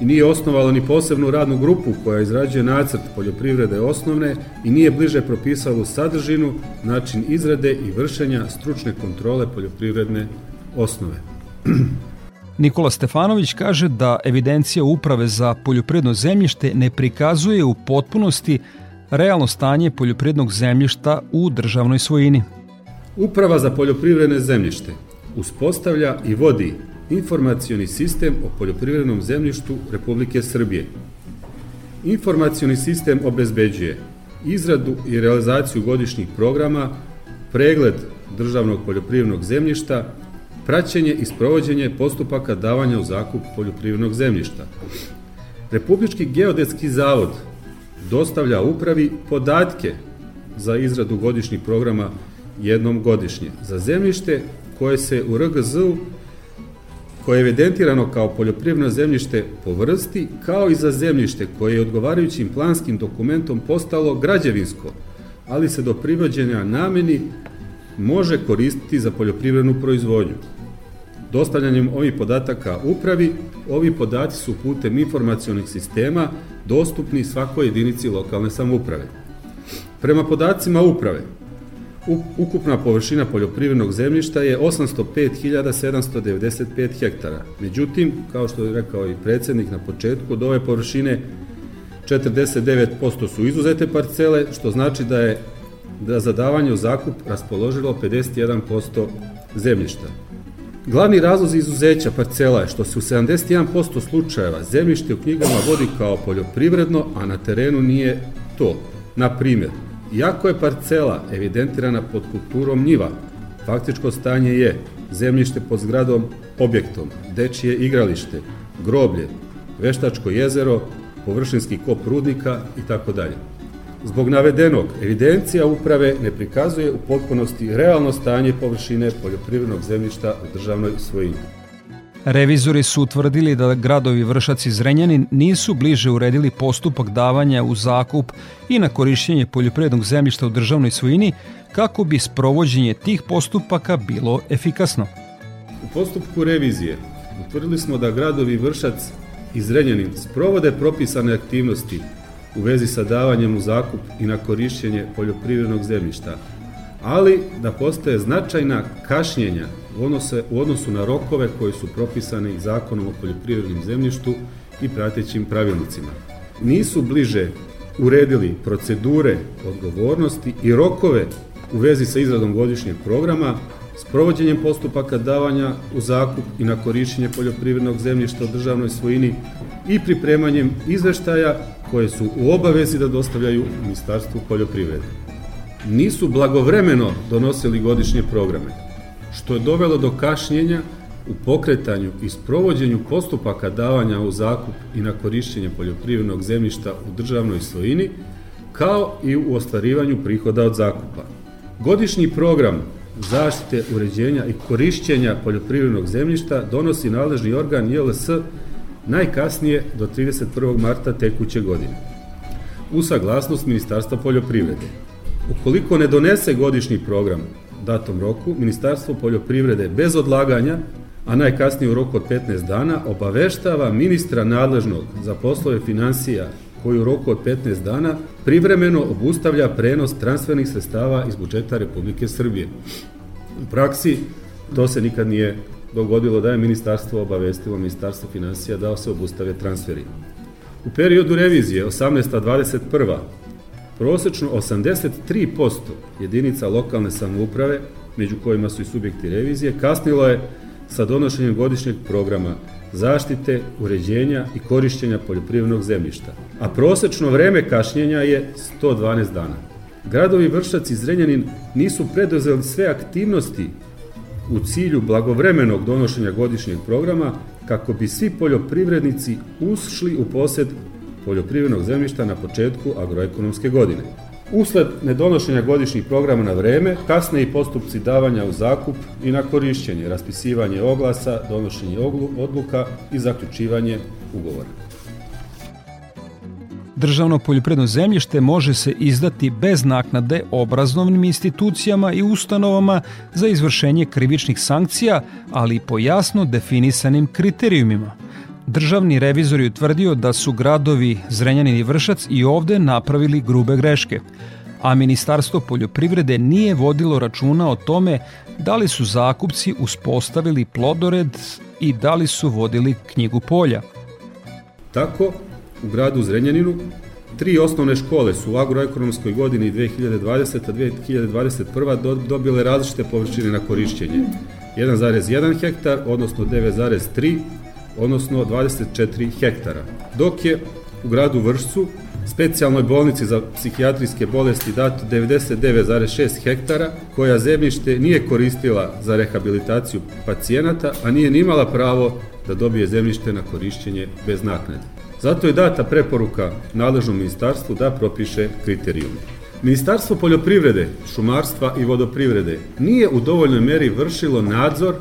S16: i nije osnovalo ni posebnu radnu grupu koja izrađuje nacrt poljoprivrede osnovne i nije bliže propisalo sadržinu, način izrade i vršenja stručne kontrole poljoprivredne osnove. [clears throat]
S2: Nikola Stefanović kaže da evidencija Uprave za poljoprivredno zemljište ne prikazuje u potpunosti realno stanje poljoprivrednog zemljišta u državnoj svojini.
S16: Uprava za poljoprivredne zemljište uspostavlja i vodi informacioni sistem o poljoprivrednom zemljištu Republike Srbije. Informacioni sistem obezbeđuje izradu i realizaciju godišnjih programa, pregled državnog poljoprivrednog zemljišta, praćenje i sprovođenje postupaka davanja u zakup poljoprivrednog zemljišta. Republički geodetski zavod dostavlja upravi podatke za izradu godišnjih programa jednom godišnje. Za zemljište koje se u RGZ-u koje je evidentirano kao poljoprivredno zemljište po vrsti, kao i za zemljište koje je odgovarajućim planskim dokumentom postalo građevinsko, ali se do privođenja nameni može koristiti za poljoprivrednu proizvodnju. Dostavljanjem ovih podataka upravi, ovi podaci su putem informacionih sistema dostupni svakoj jedinici lokalne samouprave. Prema podacima uprave, ukupna površina poljoprivrednog zemljišta je 805.795 hektara. Međutim, kao što je rekao i predsednik na početku, od ove površine 49% su izuzete parcele, što znači da je da za davanje u zakup raspoložilo 51% zemljišta. Glavni razlog izuzeća parcela je što se u 71% slučajeva zemljište u knjigama vodi kao poljoprivredno, a na terenu nije to. Na primjer, iako je parcela evidentirana pod kulturom njiva, faktičko stanje je zemljište pod zgradom objektom, dečije igralište, groblje, veštačko jezero, površinski kop rudnika i tako dalje. Zbog navedenog, evidencija uprave ne prikazuje u potpunosti realno stanje površine poljoprivrednog zemljišta u državnoj svojini.
S2: Revizori su utvrdili da gradovi Vršac i Zrenjanin nisu bliže uredili postupak davanja u zakup i na korišćenje poljoprivrednog zemljišta u državnoj svojini kako bi sprovođenje tih postupaka bilo efikasno.
S16: U postupku revizije utvrdili smo da gradovi Vršac i Zrenjanin sprovode propisane aktivnosti u vezi sa davanjem u zakup i na korišćenje poljoprivrednog zemljišta, ali da postoje značajna kašnjenja odnose, u odnosu na rokove koji su propisani zakonom o poljoprivrednim zemljištu i pratećim pravilnicima. Nisu bliže uredili procedure odgovornosti i rokove u vezi sa izradom godišnjeg programa, s provođenjem postupaka davanja u zakup i na korišćenje poljoprivrednog zemljišta u državnoj svojini i pripremanjem izveštaja koje su u obavezi da dostavljaju Ministarstvu poljoprivrede. Nisu blagovremeno donosili godišnje programe, što je dovelo do kašnjenja u pokretanju i sprovođenju postupaka davanja u zakup i na korišćenje poljoprivrednog zemljišta u državnoj svojini, kao i u ostvarivanju prihoda od zakupa. Godišnji program zaštite, uređenja i korišćenja poljoprivrednog zemljišta donosi nadležni organ JLS najkasnije do 31. marta tekuće godine. U saglasnost Ministarstva poljoprivrede. Ukoliko ne donese godišnji program datom roku, Ministarstvo poljoprivrede bez odlaganja, a najkasnije u roku od 15 dana, obaveštava ministra nadležnog za poslove financija koji u roku od 15 dana privremeno obustavlja prenos transfernih sredstava iz budžeta Republike Srbije. U praksi to se nikad nije dogodilo da je ministarstvo obavestilo ministarstvo financija da se obustave transferi. U periodu revizije 18-21 prosečno 83% jedinica lokalne samouprave, među kojima su i subjekti revizije, kasnilo je sa donošenjem godišnjeg programa zaštite, uređenja i korišćenja poljoprivrednog zemljišta, a prosečno vreme kašnjenja je 112 dana. Gradovi Vršac i Zrenjanin nisu preduzeli sve aktivnosti u cilju blagovremenog donošenja godišnjeg programa kako bi svi poljoprivrednici ušli u posed poljoprivrednog zemljišta na početku agroekonomske godine. Usled nedonošenja godišnjih programa na vreme, kasne i postupci davanja u zakup i na korišćenje, raspisivanje oglasa, donošenje odluka i zaključivanje ugovora.
S2: Državno poljoprivredno zemljište može se izdati bez naknade obrazovnim institucijama i ustanovama za izvršenje krivičnih sankcija, ali po jasno definisanim kriterijumima. Državni revizor je utvrdio da su gradovi Zrenjanin i Vršac i ovde napravili grube greške, a Ministarstvo poljoprivrede nije vodilo računa o tome da li su zakupci uspostavili plodored i da li su vodili knjigu polja.
S16: Tako, u gradu Zrenjaninu tri osnovne škole su u agroekonomskoj godini 2020-2021 dobile različite površine na korišćenje. 1,1 hektar, odnosno 9,3 odnosno 24 hektara. Dok je u gradu Vršcu specijalnoj bolnici za psihijatrijske bolesti dato 99,6 hektara, koja zemljište nije koristila za rehabilitaciju pacijenata, a nije nimala pravo da dobije zemljište na korišćenje bez naknade. Zato je data preporuka nadležnom ministarstvu da propiše kriterijume. Ministarstvo poljoprivrede, šumarstva i vodoprivrede nije u dovoljnoj meri vršilo nadzor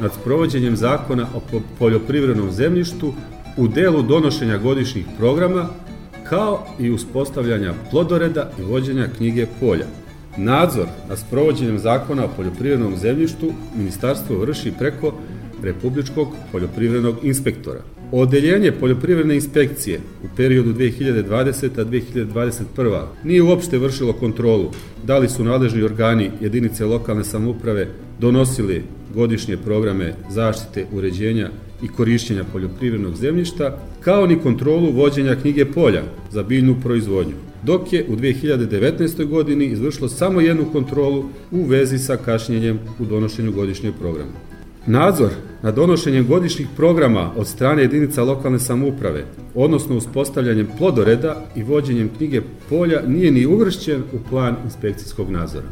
S16: nad sprovođenjem zakona o poljoprivrednom zemljištu u delu donošenja godišnjih programa kao i uspostavljanja plodoreda i vođenja knjige polja. Nadzor nad sprovođenjem zakona o poljoprivrednom zemljištu ministarstvo vrši preko Republičkog poljoprivrednog inspektora. Odeljenje poljoprivredne inspekcije u periodu 2020-2021 nije uopšte vršilo kontrolu da li su nadležni organi jedinice lokalne samuprave donosili godišnje programe zaštite, uređenja i korišćenja poljoprivrednog zemljišta, kao ni kontrolu vođenja knjige polja za biljnu proizvodnju, dok je u 2019. godini izvršilo samo jednu kontrolu u vezi sa kašnjenjem u donošenju godišnjeg programa. Nadzor na donošenjem godišnjih programa od strane jedinica lokalne samouprave, odnosno uspostavljanjem plodoreda i vođenjem knjige polja, nije ni uvršćen u plan inspekcijskog nadzora.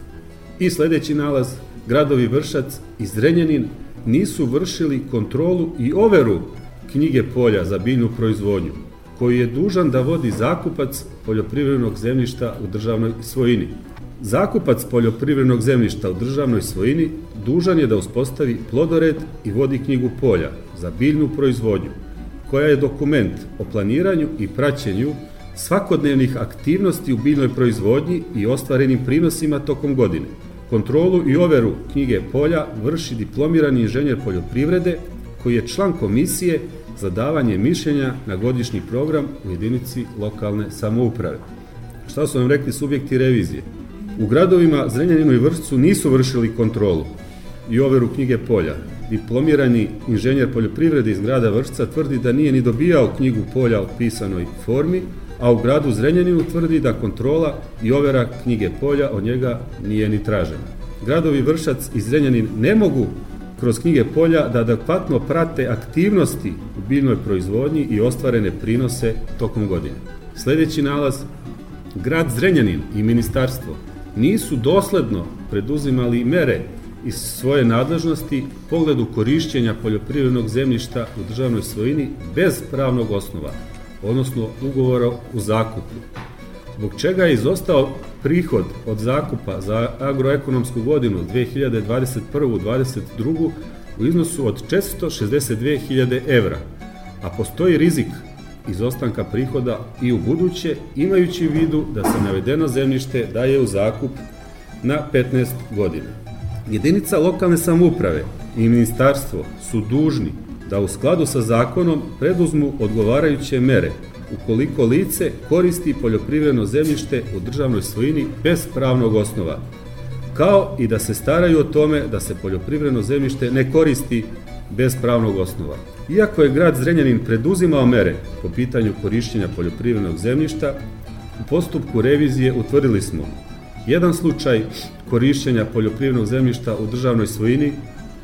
S16: I sledeći nalaz, gradovi Vršac i Zrenjanin nisu vršili kontrolu i overu knjige polja za biljnu proizvodnju, koju je dužan da vodi zakupac poljoprivrednog zemljišta u državnoj svojini. Zakupac poljoprivrednog zemljišta u državnoj svojini dužan je da uspostavi plodored i vodi knjigu polja za biljnu proizvodnju, koja je dokument o planiranju i praćenju svakodnevnih aktivnosti u biljnoj proizvodnji i ostvarenim prinosima tokom godine. Kontrolu i overu knjige polja vrši diplomirani inženjer poljoprivrede koji je član komisije za davanje mišljenja na godišnji program u jedinici lokalne samouprave. Šta su nam rekli subjekti revizije? U gradovima Zrenjaninu i Vršcu nisu vršili kontrolu i overu knjige polja. Diplomirani inženjer poljoprivrede iz grada Vršca tvrdi da nije ni dobijao knjigu polja u pisanoj formi, a u gradu Zrenjaninu tvrdi da kontrola i overa knjige polja od njega nije ni tražena. Gradovi Vršac i Zrenjanin ne mogu kroz knjige polja da adekvatno prate aktivnosti u biljnoj proizvodnji i ostvarene prinose tokom godine. Sledeći nalaz, grad Zrenjanin i ministarstvo nisu dosledno preduzimali mere iz svoje nadležnosti pogledu korišćenja poljoprivrednog zemljišta u državnoj svojini bez pravnog osnova, odnosno ugovora u zakupu, zbog čega je izostao prihod od zakupa za agroekonomsku godinu 2021-2022 u iznosu od 462.000 evra, a postoji rizik izostanka prihoda i u buduće, imajući u vidu da se navedeno zemljište daje u zakup na 15 godina. Jedinica lokalne samouprave i ministarstvo su dužni da u skladu sa zakonom preduzmu odgovarajuće mere ukoliko lice koristi poljoprivredno zemljište u državnoj svojini bez pravnog osnova, kao i da se staraju o tome da se poljoprivredno zemljište ne koristi bez pravnog osnova. Iako je grad Zrenjanin preduzimao mere po pitanju korišćenja poljoprivrednog zemljišta, u postupku revizije utvrdili smo jedan slučaj korišćenja poljoprivrednog zemljišta u državnoj svojini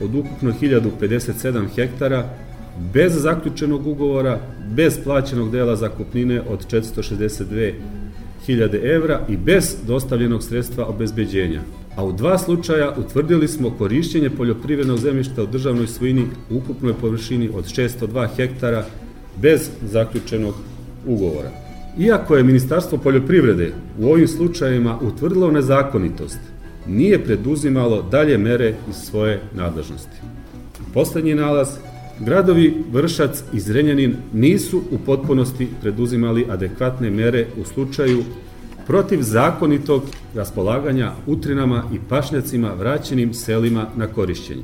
S16: od ukupno 1057 hektara bez zaključenog ugovora, bez plaćenog dela zakupnine od 462.000 evra i bez dostavljenog sredstva obezbeđenja. A u dva slučaja utvrdili smo korišćenje poljoprivrednog zemljišta u državnoj svojini u ukupnoj površini od 602 hektara bez zaključenog ugovora. Iako je Ministarstvo poljoprivrede u ovim slučajima utvrdilo nezakonitost, nije preduzimalo dalje mere iz svoje nadležnosti. Poslednji nalaz Gradovi Vršac i Zrenjanin nisu u potpunosti preduzimali adekvatne mere u slučaju protiv zakonitog raspolaganja utrinama i pašnjacima vraćenim selima na korišćenje.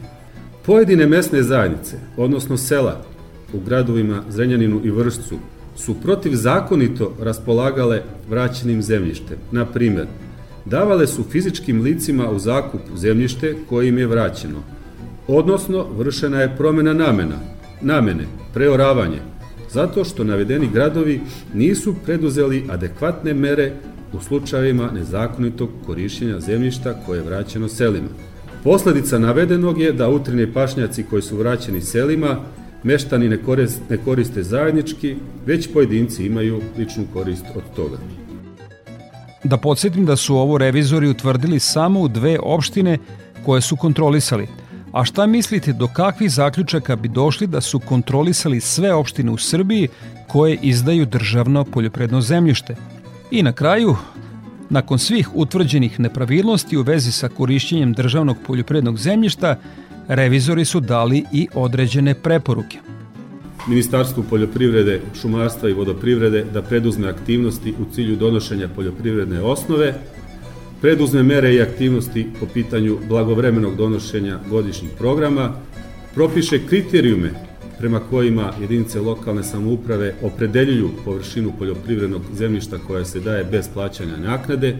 S16: Pojedine mesne zajednice, odnosno sela u gradovima Zrenjaninu i Vršcu, su protiv zakonito raspolagale vraćenim zemljištem. Na primer, davale su fizičkim licima u zakup zemljište koje im je vraćeno, odnosno vršena je promena namena, namene, preoravanje, zato što navedeni gradovi nisu preduzeli adekvatne mere u slučajevima nezakonitog korišćenja zemljišta koje je vraćeno selima. Posledica navedenog je da utrine pašnjaci koji su vraćeni selima meštani ne koriste, ne koriste zajednički, već pojedinci imaju ličnu korist od toga.
S2: Da podsjetim da su ovo revizori utvrdili samo u dve opštine koje su kontrolisali. A šta mislite do kakvih zaključaka bi došli da su kontrolisali sve opštine u Srbiji koje izdaju državno poljopredno zemljište? I na kraju, nakon svih utvrđenih nepravilnosti u vezi sa korišćenjem državnog poljoprednog zemljišta, revizori su dali i određene preporuke.
S16: Ministarstvu poljoprivrede, šumarstva i vodoprivrede da preduzme aktivnosti u cilju donošenja poljoprivredne osnove, preduzme mere i aktivnosti po pitanju blagovremenog donošenja godišnjih programa, propiše kriterijume prema kojima jedinice lokalne samouprave opredeljuju površinu poljoprivrednog zemljišta koja se daje bez plaćanja naknade,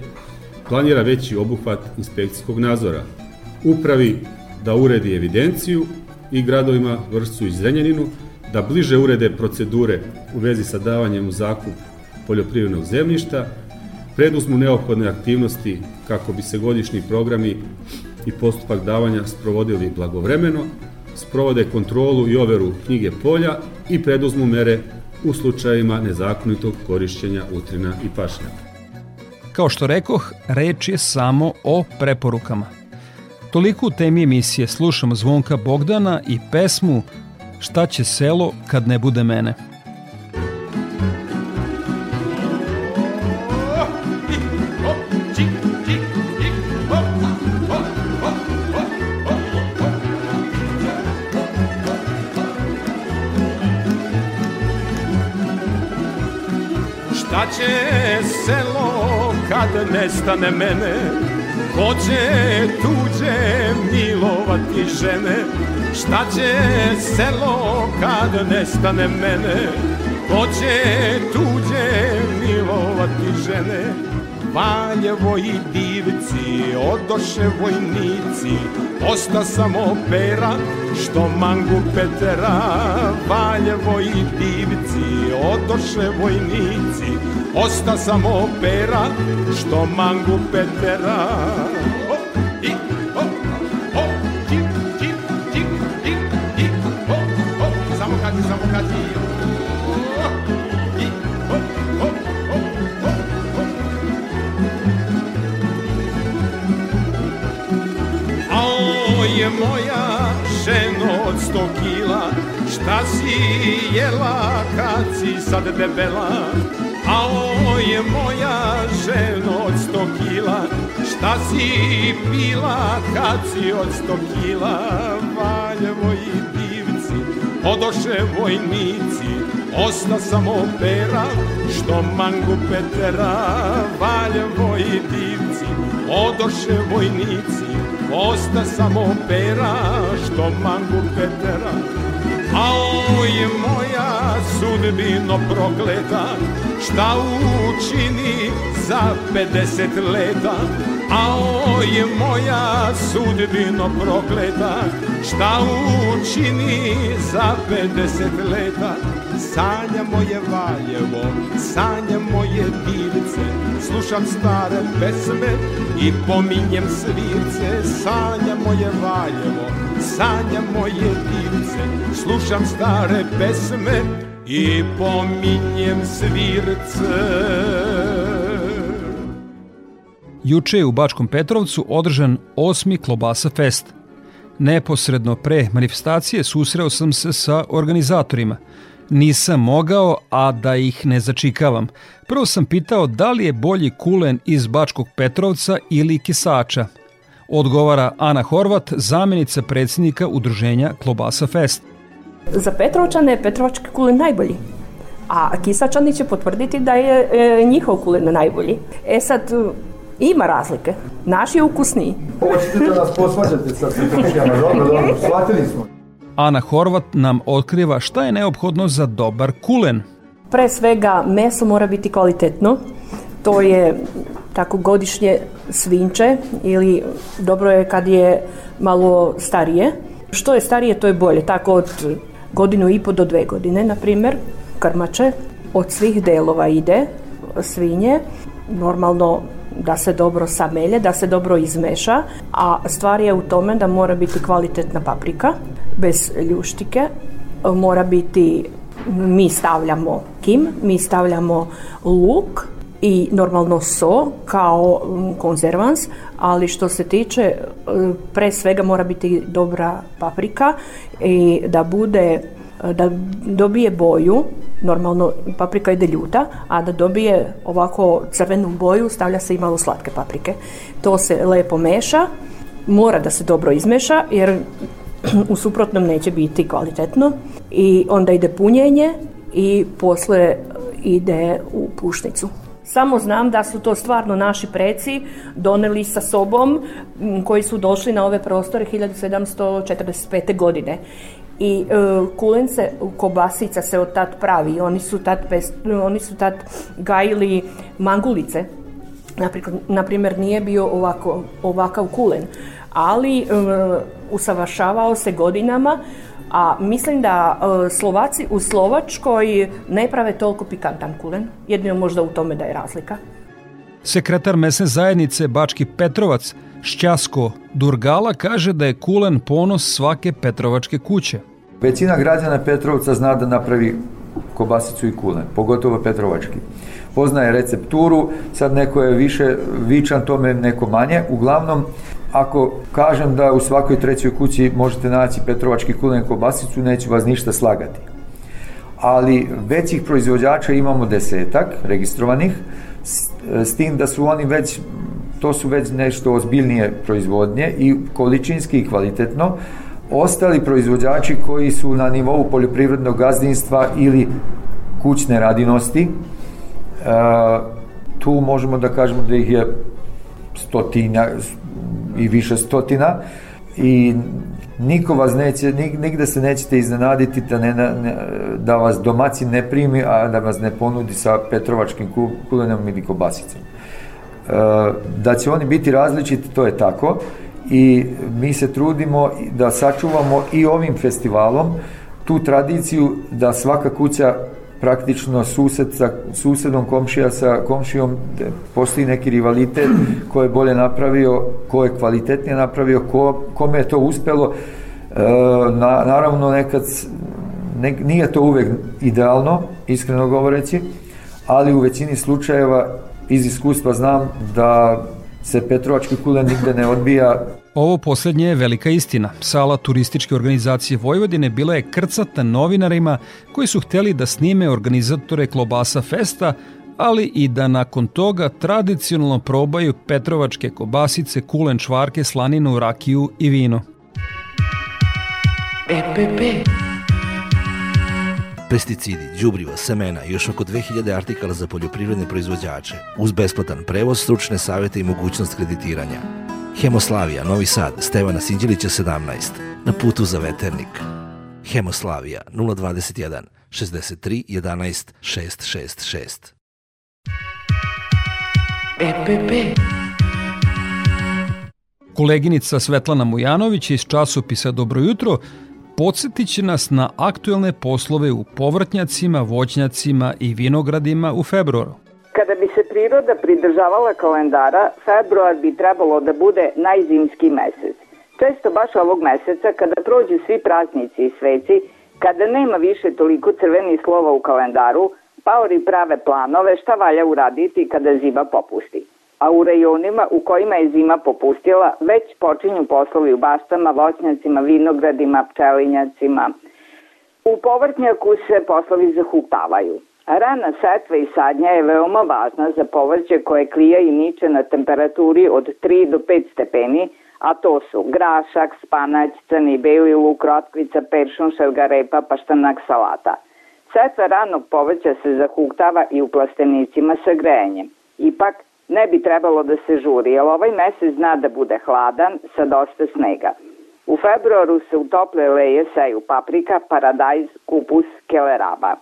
S16: planira veći obuhvat inspekcijskog nadzora, upravi da uredi evidenciju i gradovima Vršcu i Zrenjaninu da bliže urede procedure u vezi sa davanjem u zakup poljoprivrednog zemljišta, preduzmu neophodne aktivnosti kako bi se godišnji programi i postupak davanja sprovodili blagovremeno, sprovode kontrolu i overu knjige polja i preduzmu mere u slučajima nezakonitog korišćenja utrina i pašnjaka.
S2: Kao što rekoh, reč je samo o preporukama. Toliko u temi emisije slušamo Zvonka Bogdana i pesmu Šta će selo kad ne bude mene.
S17: Šta će selo kad nestane mene Ko će tuđe milovati žene Šta će selo kad nestane mene? Ko će tuđe milovati žene? Valjevo i divci, odoše vojnici. Osta samo pera, što mangu Petera. Valjevo i divci, odoše vojnici. Osta samo pera, što mangu Petera Šta si jela kad si sad debela A o je moja ženo od sto kila. Šta si pila kad si od sto kila? Valjevo i divci, odoše vojnici Osta samo pera, što mangu Petera. Valjevo i divci, odoše vojnici Osta samo pera, što mangu Petera A oj moja sudbino prokleta Šta učini za 50 leta? A oj moja sudbino prokleta Šta učini za 50 leta? Sanja moje Valjevo, sanja moje divce Slušam stare pesme i pominjem svirce. Sanja moje Valjevo, sanja moje divce Slušam stare pesme i pominjem svirce
S2: Juče je u Bačkom Petrovcu održan osmi Klobasa Fest. Neposredno pre manifestacije susreo sam se sa organizatorima – Nisam mogao, a da ih ne začikavam. Prvo sam pitao da li je bolji kulen iz Bačkog Petrovca ili Kisača. Odgovara Ana Horvat, zamenica predsjednika udruženja Klobasa Fest.
S18: Za Petrovčane je Petrovački kulen najbolji. A Kisačani će potvrditi da je e, njihov kulen najbolji. E sad, ima razlike. Naš je ukusniji.
S19: Hoćete da nas posvađate sa Petrovčijama, dobro, dobro, shvatili smo.
S2: Ana Horvat nam otkriva šta je neophodno za dobar kulen.
S18: Pre svega meso mora biti kvalitetno. To je tako godišnje svinče ili dobro je kad je malo starije. Što je starije to je bolje. Tako od godinu i po do dve godine, na primjer, krmače od svih delova ide svinje. Normalno da se dobro samelje, da se dobro izmeša, a stvar je u tome da mora biti kvalitetna paprika, bez ljuštike, mora biti, mi stavljamo kim, mi stavljamo luk, i normalno so kao konzervans, ali što se tiče e, pre svega mora biti dobra paprika i da bude da dobije boju, normalno paprika ide ljuta, a da dobije ovako crvenu boju stavlja se i malo slatke paprike. To se lepo meša, mora da se dobro izmeša jer u suprotnom neće biti kvalitetno i onda ide punjenje i posle ide u pušnicu. Samo znam da su to stvarno naši preci doneli sa sobom koji su došli na ove prostore 1745. godine. I e, kulence kobasica se od tad pravi. Oni su tad, pest, oni su tad gajili mangulice. Na primjer, nije bio ovako, ovakav kulen, ali e, usavršavao se godinama a mislim da e, Slovaci u Slovačkoj ne prave toliko pikantan kulen. Jedino možda u tome da je razlika.
S2: Sekretar mesne zajednice Bački Petrovac Šćasko Durgala kaže da je kulen ponos svake Petrovačke kuće.
S20: Većina građana Petrovca zna da napravi kobasicu i kulen, pogotovo Petrovački. Poznaje recepturu, sad neko je više vičan tome, neko manje. Uglavnom, Ako kažem da u svakoj trećoj kući možete naći Petrovački kulen kobasicu, neću vas ništa slagati. Ali većih proizvođača imamo desetak registrovanih, s, s tim da su oni već, to su već nešto ozbiljnije proizvodnje i količinski i kvalitetno. Ostali proizvođači koji su na nivou poljoprivrednog gazdinstva ili kućne radinosti, tu možemo da kažemo da ih je stotinja, i više stotina i niko vas neće, nigde se nećete iznenaditi da, ne, ne, da vas domaćin ne primi, a da vas ne ponudi sa petrovačkim kulenom ili kobasicom. E, da će oni biti različiti, to je tako i mi se trudimo da sačuvamo i ovim festivalom tu tradiciju da svaka kuća praktično sused sa susedom, komšija sa komšijom, postoji neki rivalitet ko je bolje napravio, ko je kvalitetnije napravio, ko, kome je to uspelo. E, na, naravno, nekad ne, nije to uvek idealno, iskreno govoreći, ali u većini slučajeva iz iskustva znam da se Petrovački kulen nigde ne odbija.
S2: Ovo poslednje je velika istina. Sala turističke organizacije Vojvodine bila je krcata novinarima koji su hteli da snime organizatore Klobasa Festa, ali i da nakon toga tradicionalno probaju petrovačke kobasice, kulen čvarke, slaninu, rakiju i vino.
S21: EPP pesticidi, đubriva, semena i još oko 2000 artikala za poljoprivredne proizvođače, uz besplatan prevoz, stručne savete i mogućnost kreditiranja. Hemoslavija, Novi Sad, Stevana Sinđelića 17, na putu za veternik. Hemoslavija 021 63 11 666.
S2: EPP Koleginica Svetlana Mujanović iz časopisa Dobro jutro podsjetit će nas na aktuelne poslove u povrtnjacima, voćnjacima i vinogradima u februaru.
S22: Kada bi se priroda pridržavala kalendara, februar bi trebalo da bude najzimski mesec. Često baš ovog meseca, kada prođu svi praznici i sveci, kada nema više toliko crvenih slova u kalendaru, paori prave planove šta valja uraditi kada zima popusti a u rejonima u kojima je zima popustila već počinju poslovi u baštama, voćnjacima, vinogradima, pčelinjacima. U povrtnjaku se poslovi zahuktavaju. Rana setva i sadnja je veoma važna za povrće koje klija i niče na temperaturi od 3 do 5 stepeni, a to su grašak, spanać, crni beli luk, rotkvica, peršun, šargarepa, paštanak, salata. Setva ranog povrća se zahuktava i u plastenicima sa grejanjem. Ipak, ne bi trebalo da se žuri, jer ovaj mesec zna da bude hladan sa dosta snega. U februaru se u tople leje seju paprika, paradajz, kupus, keleraba.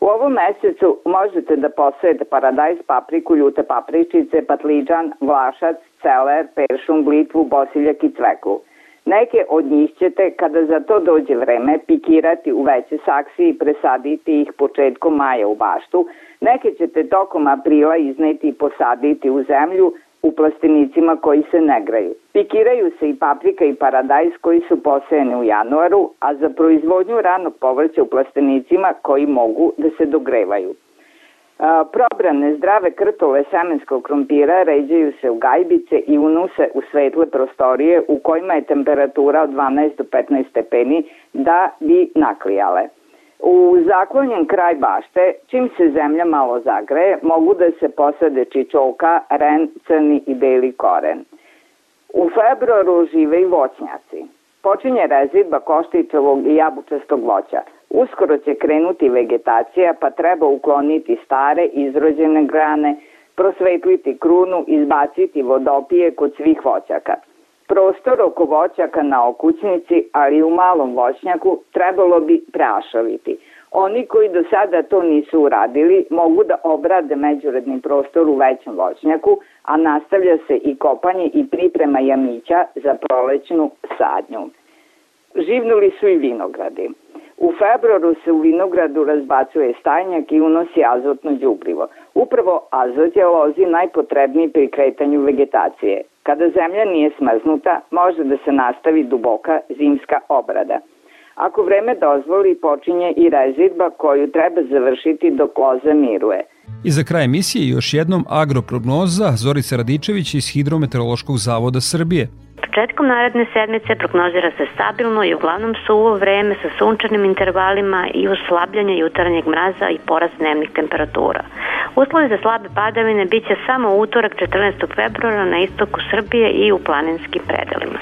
S22: U ovom mesecu možete da posejete paradajz, papriku, ljute papričice, patliđan, vlašac, celer, peršun, blitvu, bosiljak i cveklu. Neke od njih ćete, kada za to dođe vreme, pikirati u veće saksije i presaditi ih početkom maja u baštu, Neke ćete tokom aprila izneti i posaditi u zemlju, u plastenicima koji se ne greju. Pikiraju se i paprika i paradajz koji su posejeni u januaru, a za proizvodnju ranog povrća u plastenicima koji mogu da se dogrevaju. Probrane zdrave krtole semenskog krompira ređaju se u gajbice i unuse u svetle prostorije u kojima je temperatura od 12 do 15 stepeni da bi naklijale. U zaklonjen kraj bašte, čim se zemlja malo zagreje, mogu da se posade čičoka, ren, crni i beli koren. U februaru žive i voćnjaci. Počinje rezidba koštičevog i jabučastog voća. Uskoro će krenuti vegetacija, pa treba ukloniti stare, izrođene grane, prosvetliti krunu, izbaciti vodopije kod svih voćaka. Prostor oko voćaka na okućnici, ali u malom voćnjaku, trebalo bi prašaviti. Oni koji do sada to nisu uradili mogu da obrade međuredni prostor u većem voćnjaku, a nastavlja se i kopanje i priprema jamića za prolećnu sadnju. Živnuli su i vinogradi. U februaru se u vinogradu razbacuje stajnjak i unosi azotno đubrivo. Upravo azot je lozi najpotrebniji pri kretanju vegetacije. Kada zemlja nije smrznuta, može da se nastavi duboka zimska obrada. Ako vreme dozvoli, počinje i rezidba koju treba završiti dok loza miruje.
S2: I za kraj emisije još jednom agroprognoza Zorica Radičević iz Hidrometeorološkog zavoda Srbije.
S10: Početkom naredne sedmice prognozira se stabilno i uglavnom suvo vreme sa sunčanim intervalima i uslabljanje jutarnjeg mraza i porast dnevnih temperatura. Uslovi za slabe padavine biće samo utorak 14. februara na istoku Srbije i u planinskim predelima.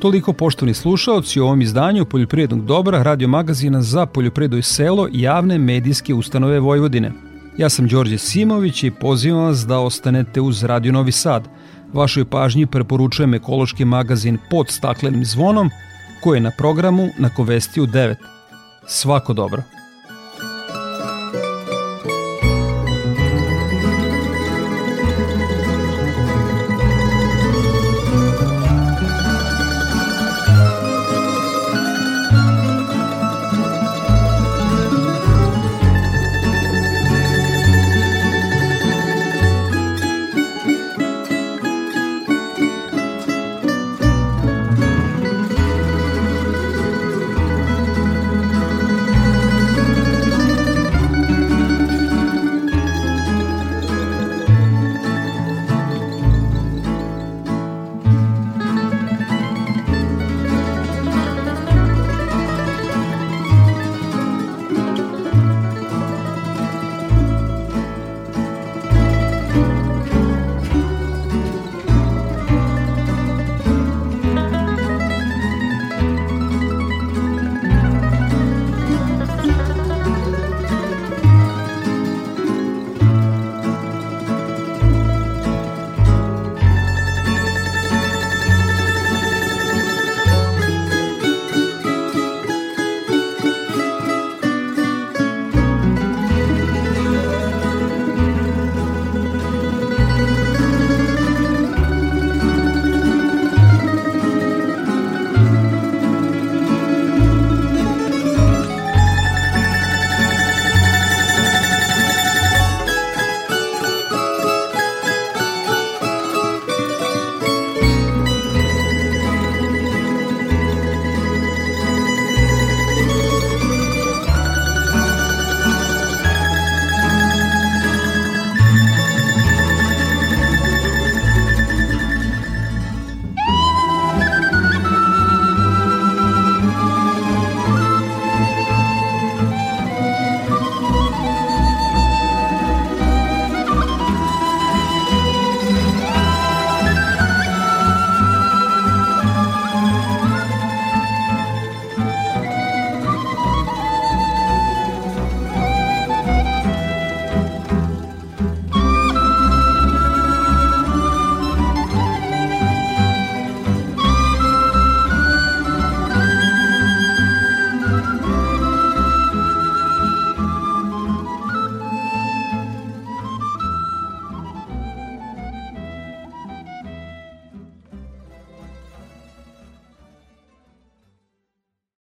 S2: Toliko poštovni slušaoci u ovom izdanju Poljoprivrednog dobra radio magazina za poljoprivredu i selo javne medijske ustanove Vojvodine. Ja sam Đorđe Simović i pozivam vas da ostanete uz Radio Novi Sad – Vašoj pažnji preporučujem ekološki magazin pod staklenim zvonom koji je na programu na Kovesti u 9. Svako dobro!